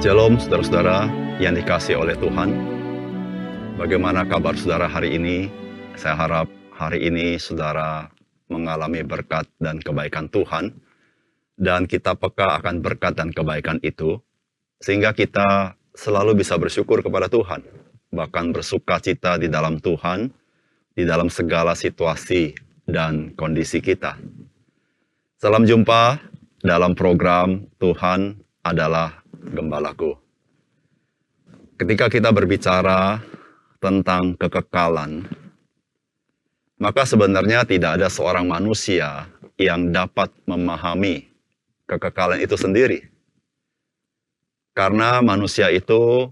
Shalom saudara-saudara yang dikasih oleh Tuhan. Bagaimana kabar saudara hari ini? Saya harap hari ini saudara mengalami berkat dan kebaikan Tuhan. Dan kita peka akan berkat dan kebaikan itu. Sehingga kita selalu bisa bersyukur kepada Tuhan. Bahkan bersuka cita di dalam Tuhan, di dalam segala situasi dan kondisi kita. Salam jumpa dalam program Tuhan adalah gembalaku. Ketika kita berbicara tentang kekekalan, maka sebenarnya tidak ada seorang manusia yang dapat memahami kekekalan itu sendiri. Karena manusia itu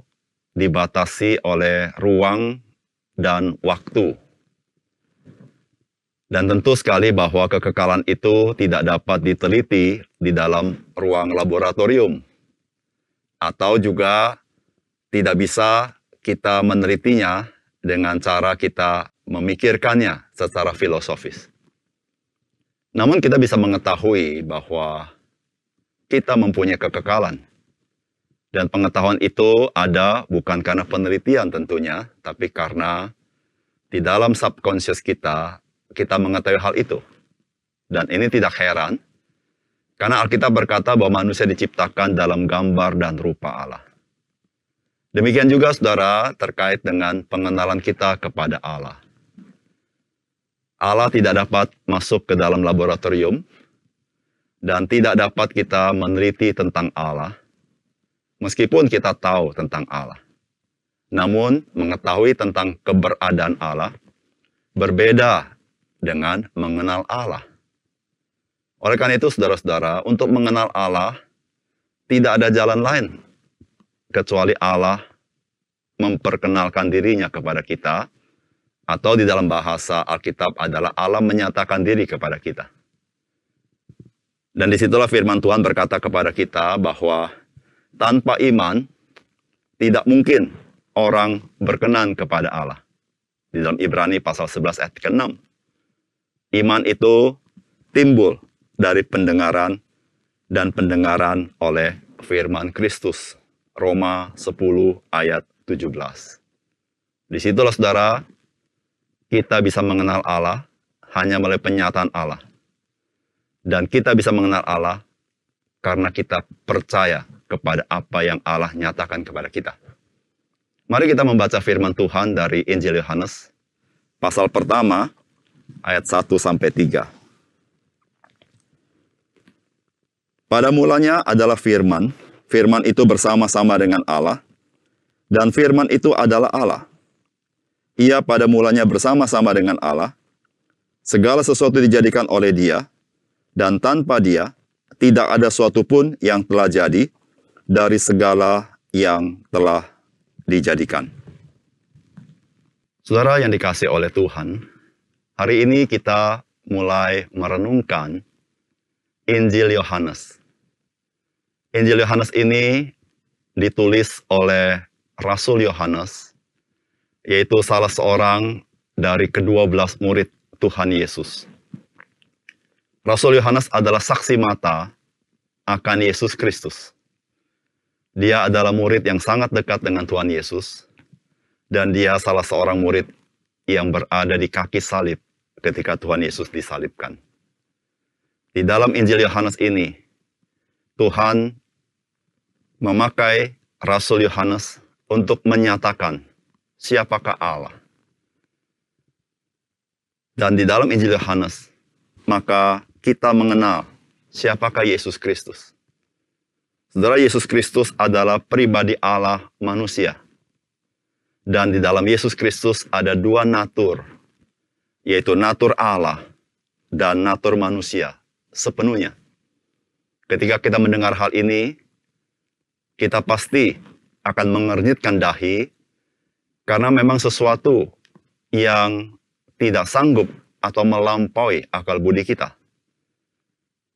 dibatasi oleh ruang dan waktu. Dan tentu sekali bahwa kekekalan itu tidak dapat diteliti di dalam ruang laboratorium atau juga tidak bisa kita menelitinya dengan cara kita memikirkannya secara filosofis. Namun kita bisa mengetahui bahwa kita mempunyai kekekalan. Dan pengetahuan itu ada bukan karena penelitian tentunya, tapi karena di dalam subconscious kita, kita mengetahui hal itu. Dan ini tidak heran, karena Alkitab berkata bahwa manusia diciptakan dalam gambar dan rupa Allah. Demikian juga saudara terkait dengan pengenalan kita kepada Allah. Allah tidak dapat masuk ke dalam laboratorium dan tidak dapat kita meneliti tentang Allah meskipun kita tahu tentang Allah. Namun mengetahui tentang keberadaan Allah berbeda dengan mengenal Allah. Oleh karena itu, saudara-saudara, untuk mengenal Allah, tidak ada jalan lain kecuali Allah memperkenalkan dirinya kepada kita, atau di dalam bahasa Alkitab adalah Allah menyatakan diri kepada kita. Dan di situlah firman Tuhan berkata kepada kita bahwa tanpa iman, tidak mungkin orang berkenan kepada Allah. Di dalam Ibrani pasal 11 ayat ke-6. Iman itu timbul dari pendengaran dan pendengaran oleh firman Kristus. Roma 10 ayat 17. Di situlah saudara, kita bisa mengenal Allah hanya melalui penyataan Allah. Dan kita bisa mengenal Allah karena kita percaya kepada apa yang Allah nyatakan kepada kita. Mari kita membaca firman Tuhan dari Injil Yohanes, pasal pertama, ayat 1 sampai 3. Pada mulanya adalah firman, firman itu bersama-sama dengan Allah, dan firman itu adalah Allah. Ia pada mulanya bersama-sama dengan Allah, segala sesuatu dijadikan oleh dia, dan tanpa dia tidak ada suatu pun yang telah jadi dari segala yang telah dijadikan. Saudara yang dikasih oleh Tuhan, hari ini kita mulai merenungkan Injil Yohanes. Injil Yohanes ini ditulis oleh Rasul Yohanes, yaitu salah seorang dari kedua belas murid Tuhan Yesus. Rasul Yohanes adalah saksi mata akan Yesus Kristus. Dia adalah murid yang sangat dekat dengan Tuhan Yesus, dan dia salah seorang murid yang berada di kaki salib ketika Tuhan Yesus disalibkan. Di dalam Injil Yohanes ini, Tuhan memakai Rasul Yohanes untuk menyatakan siapakah Allah. Dan di dalam Injil Yohanes, maka kita mengenal siapakah Yesus Kristus. Saudara Yesus Kristus adalah pribadi Allah manusia. Dan di dalam Yesus Kristus ada dua natur, yaitu natur Allah dan natur manusia sepenuhnya. Ketika kita mendengar hal ini, kita pasti akan mengernyitkan dahi karena memang sesuatu yang tidak sanggup atau melampaui akal budi kita.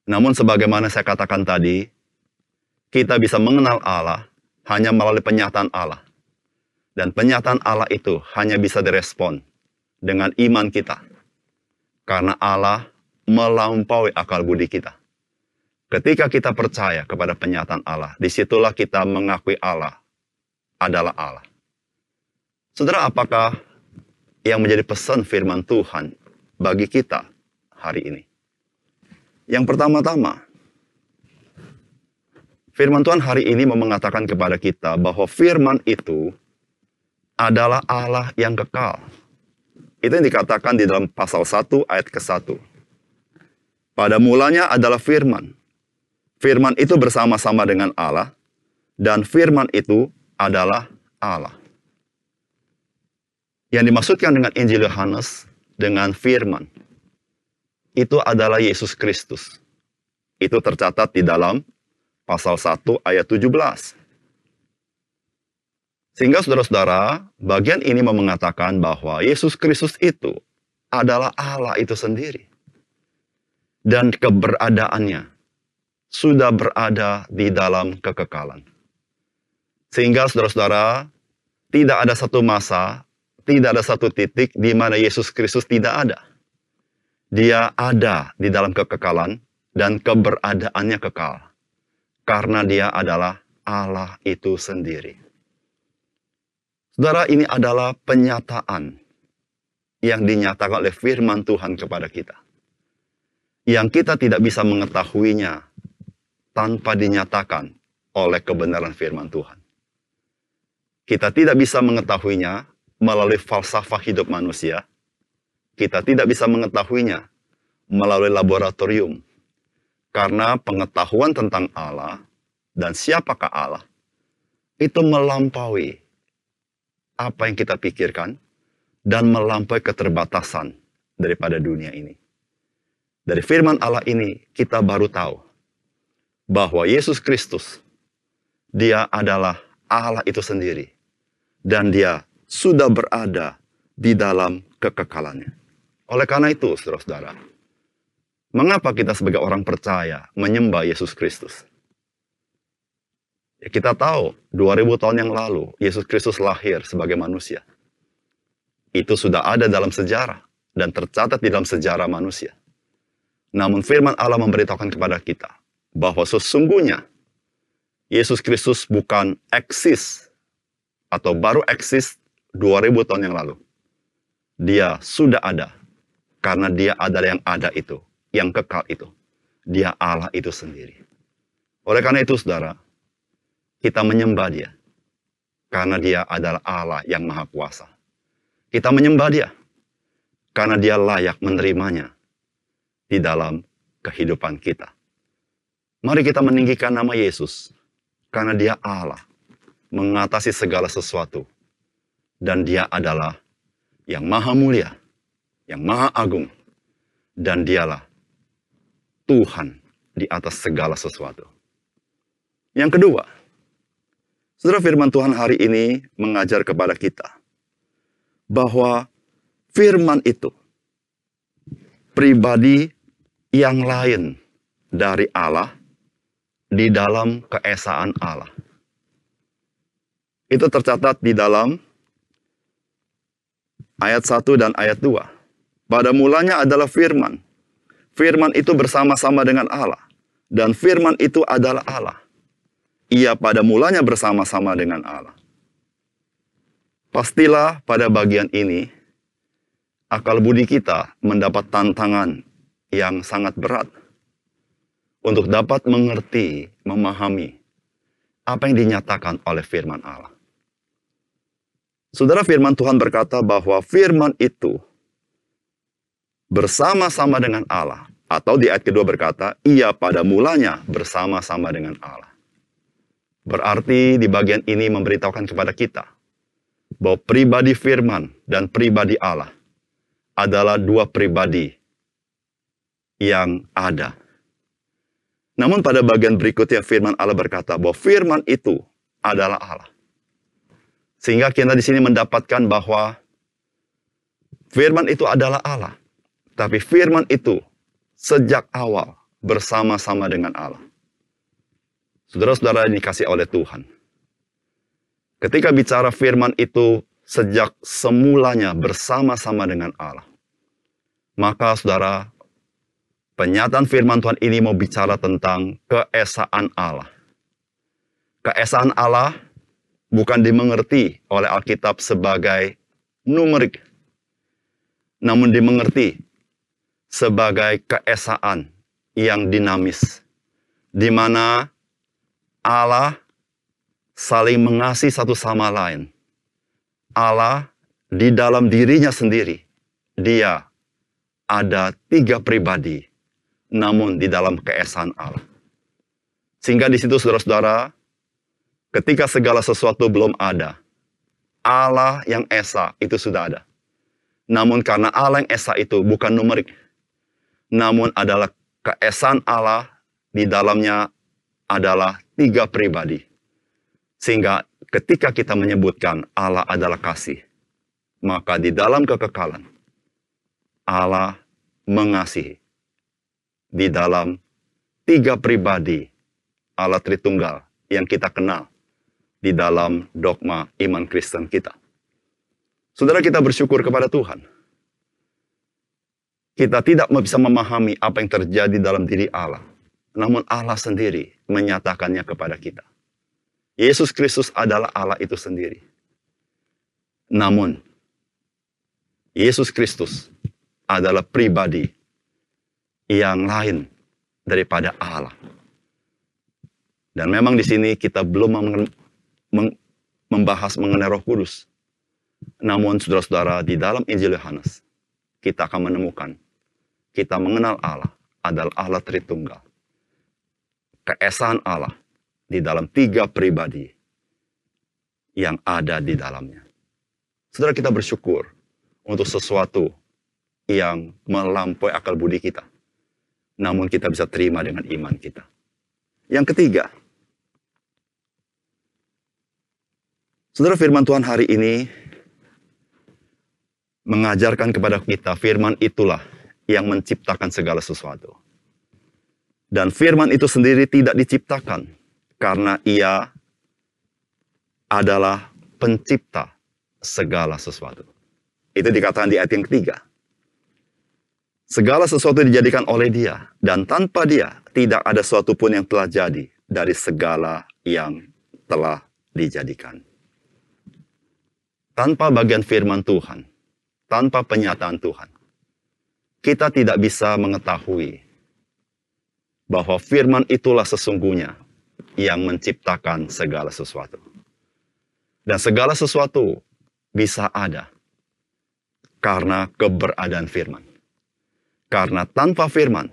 Namun sebagaimana saya katakan tadi, kita bisa mengenal Allah hanya melalui penyataan Allah. Dan penyataan Allah itu hanya bisa direspon dengan iman kita. Karena Allah melampaui akal budi kita. Ketika kita percaya kepada penyataan Allah, di situlah kita mengakui Allah adalah Allah. Saudara, apakah yang menjadi pesan firman Tuhan bagi kita hari ini? Yang pertama-tama, firman Tuhan hari ini mau mengatakan kepada kita bahwa firman itu adalah Allah yang kekal. Itu yang dikatakan di dalam pasal 1 ayat ke-1. Pada mulanya adalah firman. Firman itu bersama-sama dengan Allah dan firman itu adalah Allah. Yang dimaksudkan dengan Injil Yohanes dengan firman itu adalah Yesus Kristus. Itu tercatat di dalam pasal 1 ayat 17. Sehingga saudara-saudara, bagian ini mengatakan bahwa Yesus Kristus itu adalah Allah itu sendiri. Dan keberadaannya sudah berada di dalam kekekalan. Sehingga saudara-saudara, tidak ada satu masa, tidak ada satu titik di mana Yesus Kristus tidak ada. Dia ada di dalam kekekalan dan keberadaannya kekal. Karena dia adalah Allah itu sendiri. Saudara, ini adalah penyataan yang dinyatakan oleh firman Tuhan kepada kita. Yang kita tidak bisa mengetahuinya tanpa dinyatakan oleh kebenaran firman Tuhan. Kita tidak bisa mengetahuinya melalui falsafah hidup manusia. Kita tidak bisa mengetahuinya melalui laboratorium. Karena pengetahuan tentang Allah dan siapakah Allah itu melampaui apa yang kita pikirkan dan melampaui keterbatasan daripada dunia ini. Dari firman Allah ini kita baru tahu bahwa Yesus Kristus dia adalah Allah itu sendiri dan dia sudah berada di dalam kekekalannya. Oleh karena itu, saudara-saudara, mengapa kita sebagai orang percaya menyembah Yesus Kristus? Ya, kita tahu 2000 tahun yang lalu Yesus Kristus lahir sebagai manusia. Itu sudah ada dalam sejarah dan tercatat di dalam sejarah manusia. Namun firman Allah memberitahukan kepada kita bahwa sesungguhnya Yesus Kristus bukan eksis atau baru eksis 2000 tahun yang lalu. Dia sudah ada karena dia adalah yang ada itu, yang kekal itu. Dia Allah itu sendiri. Oleh karena itu saudara, kita menyembah dia. Karena dia adalah Allah yang maha kuasa. Kita menyembah dia. Karena dia layak menerimanya di dalam kehidupan kita. Mari kita meninggikan nama Yesus. Karena dia Allah. Mengatasi segala sesuatu. Dan dia adalah yang maha mulia. Yang maha agung. Dan dialah Tuhan di atas segala sesuatu. Yang kedua, Saudara firman Tuhan hari ini mengajar kepada kita bahwa firman itu pribadi yang lain dari Allah di dalam keesaan Allah. Itu tercatat di dalam ayat 1 dan ayat 2. Pada mulanya adalah firman. Firman itu bersama-sama dengan Allah. Dan firman itu adalah Allah ia pada mulanya bersama-sama dengan Allah. Pastilah pada bagian ini, akal budi kita mendapat tantangan yang sangat berat untuk dapat mengerti, memahami apa yang dinyatakan oleh firman Allah. Saudara firman Tuhan berkata bahwa firman itu bersama-sama dengan Allah. Atau di ayat kedua berkata, ia pada mulanya bersama-sama dengan Allah. Berarti di bagian ini memberitahukan kepada kita bahwa pribadi firman dan pribadi Allah adalah dua pribadi yang ada. Namun pada bagian berikutnya firman Allah berkata bahwa firman itu adalah Allah. Sehingga kita di sini mendapatkan bahwa firman itu adalah Allah. Tapi firman itu sejak awal bersama-sama dengan Allah. Saudara-saudara yang dikasih oleh Tuhan. Ketika bicara firman itu sejak semulanya bersama-sama dengan Allah. Maka saudara, Penyataan firman Tuhan ini mau bicara tentang keesaan Allah. Keesaan Allah bukan dimengerti oleh Alkitab sebagai numerik, namun dimengerti sebagai keesaan yang dinamis, di mana Allah saling mengasihi satu sama lain. Allah di dalam dirinya sendiri, dia ada tiga pribadi, namun di dalam keesaan Allah. Sehingga di situ saudara-saudara, ketika segala sesuatu belum ada, Allah yang Esa itu sudah ada. Namun karena Allah yang Esa itu bukan numerik, namun adalah keesaan Allah di dalamnya adalah tiga pribadi. Sehingga ketika kita menyebutkan Allah adalah kasih, maka di dalam kekekalan Allah mengasihi di dalam tiga pribadi Allah Tritunggal yang kita kenal di dalam dogma iman Kristen kita. Saudara kita bersyukur kepada Tuhan. Kita tidak bisa memahami apa yang terjadi dalam diri Allah. Namun Allah sendiri menyatakannya kepada kita. Yesus Kristus adalah Allah itu sendiri. Namun, Yesus Kristus adalah pribadi yang lain daripada Allah. Dan memang di sini kita belum membahas mengenai Roh Kudus. Namun saudara-saudara di dalam Injil Yohanes kita akan menemukan kita mengenal Allah adalah Allah Tritunggal. Keesaan Allah di dalam tiga pribadi yang ada di dalamnya. Saudara kita bersyukur untuk sesuatu yang melampaui akal budi kita namun kita bisa terima dengan iman kita. Yang ketiga, Saudara firman Tuhan hari ini mengajarkan kepada kita firman itulah yang menciptakan segala sesuatu. Dan firman itu sendiri tidak diciptakan karena ia adalah pencipta segala sesuatu. Itu dikatakan di ayat yang ketiga. Segala sesuatu dijadikan oleh dia, dan tanpa dia tidak ada sesuatu pun yang telah jadi dari segala yang telah dijadikan. Tanpa bagian firman Tuhan, tanpa penyataan Tuhan, kita tidak bisa mengetahui bahwa firman itulah sesungguhnya yang menciptakan segala sesuatu. Dan segala sesuatu bisa ada karena keberadaan firman. Karena tanpa firman,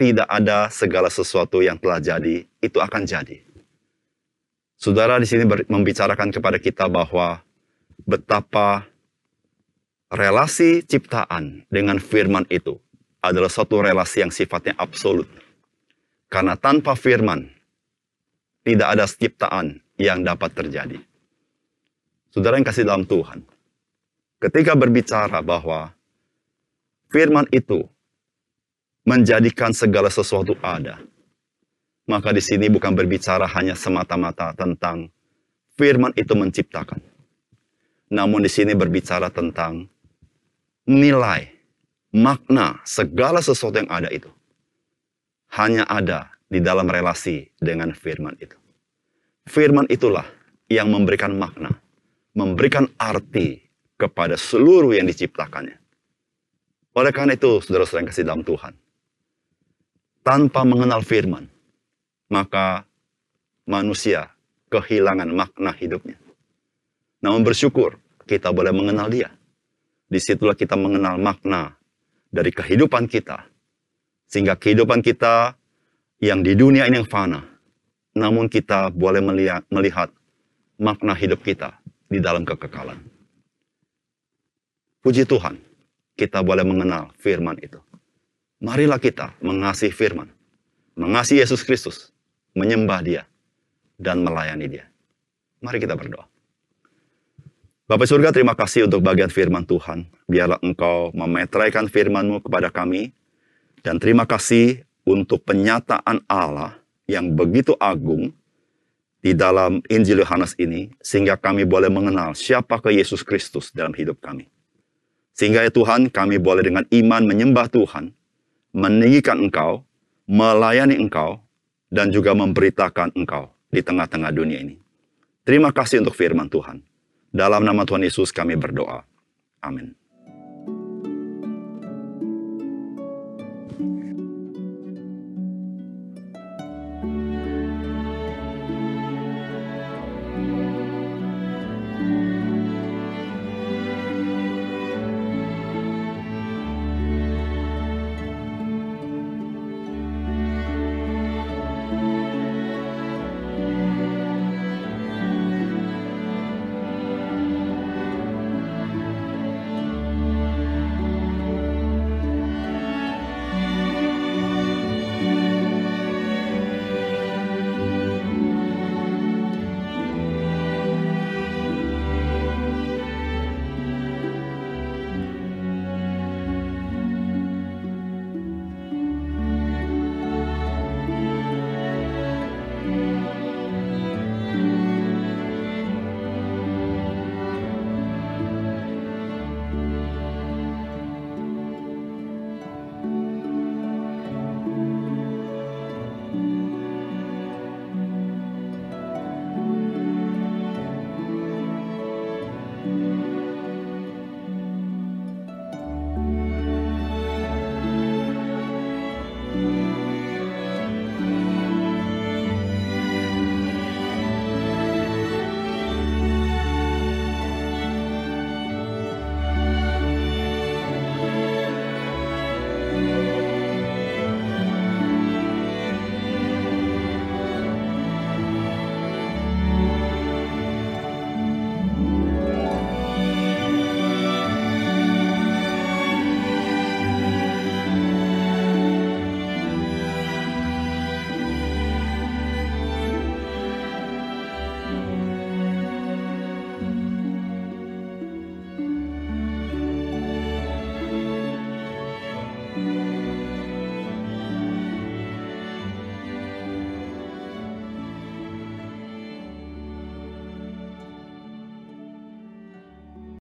tidak ada segala sesuatu yang telah jadi, itu akan jadi. Saudara di sini membicarakan kepada kita bahwa betapa relasi ciptaan dengan firman itu adalah suatu relasi yang sifatnya absolut. Karena tanpa firman, tidak ada ciptaan yang dapat terjadi. Saudara yang kasih dalam Tuhan, ketika berbicara bahwa firman itu menjadikan segala sesuatu ada. Maka di sini bukan berbicara hanya semata-mata tentang firman itu menciptakan. Namun di sini berbicara tentang nilai, makna segala sesuatu yang ada itu. Hanya ada di dalam relasi dengan firman itu. Firman itulah yang memberikan makna, memberikan arti kepada seluruh yang diciptakannya. Oleh karena itu, saudara-saudara yang kasih dalam Tuhan, tanpa mengenal firman, maka manusia kehilangan makna hidupnya. Namun bersyukur kita boleh mengenal dia. Di situlah kita mengenal makna dari kehidupan kita. Sehingga kehidupan kita yang di dunia ini yang fana. Namun kita boleh melihat, melihat makna hidup kita di dalam kekekalan. Puji Tuhan, kita boleh mengenal firman itu. Marilah kita mengasihi firman, mengasihi Yesus Kristus, menyembah dia, dan melayani dia. Mari kita berdoa. Bapak surga, terima kasih untuk bagian firman Tuhan. Biarlah engkau memetraikan firman-Mu kepada kami. Dan terima kasih untuk penyataan Allah yang begitu agung di dalam Injil Yohanes ini. Sehingga kami boleh mengenal siapa ke Yesus Kristus dalam hidup kami. Sehingga ya Tuhan, kami boleh dengan iman menyembah Tuhan meninggikan engkau, melayani engkau, dan juga memberitakan engkau di tengah-tengah dunia ini. Terima kasih untuk firman Tuhan. Dalam nama Tuhan Yesus kami berdoa. Amin.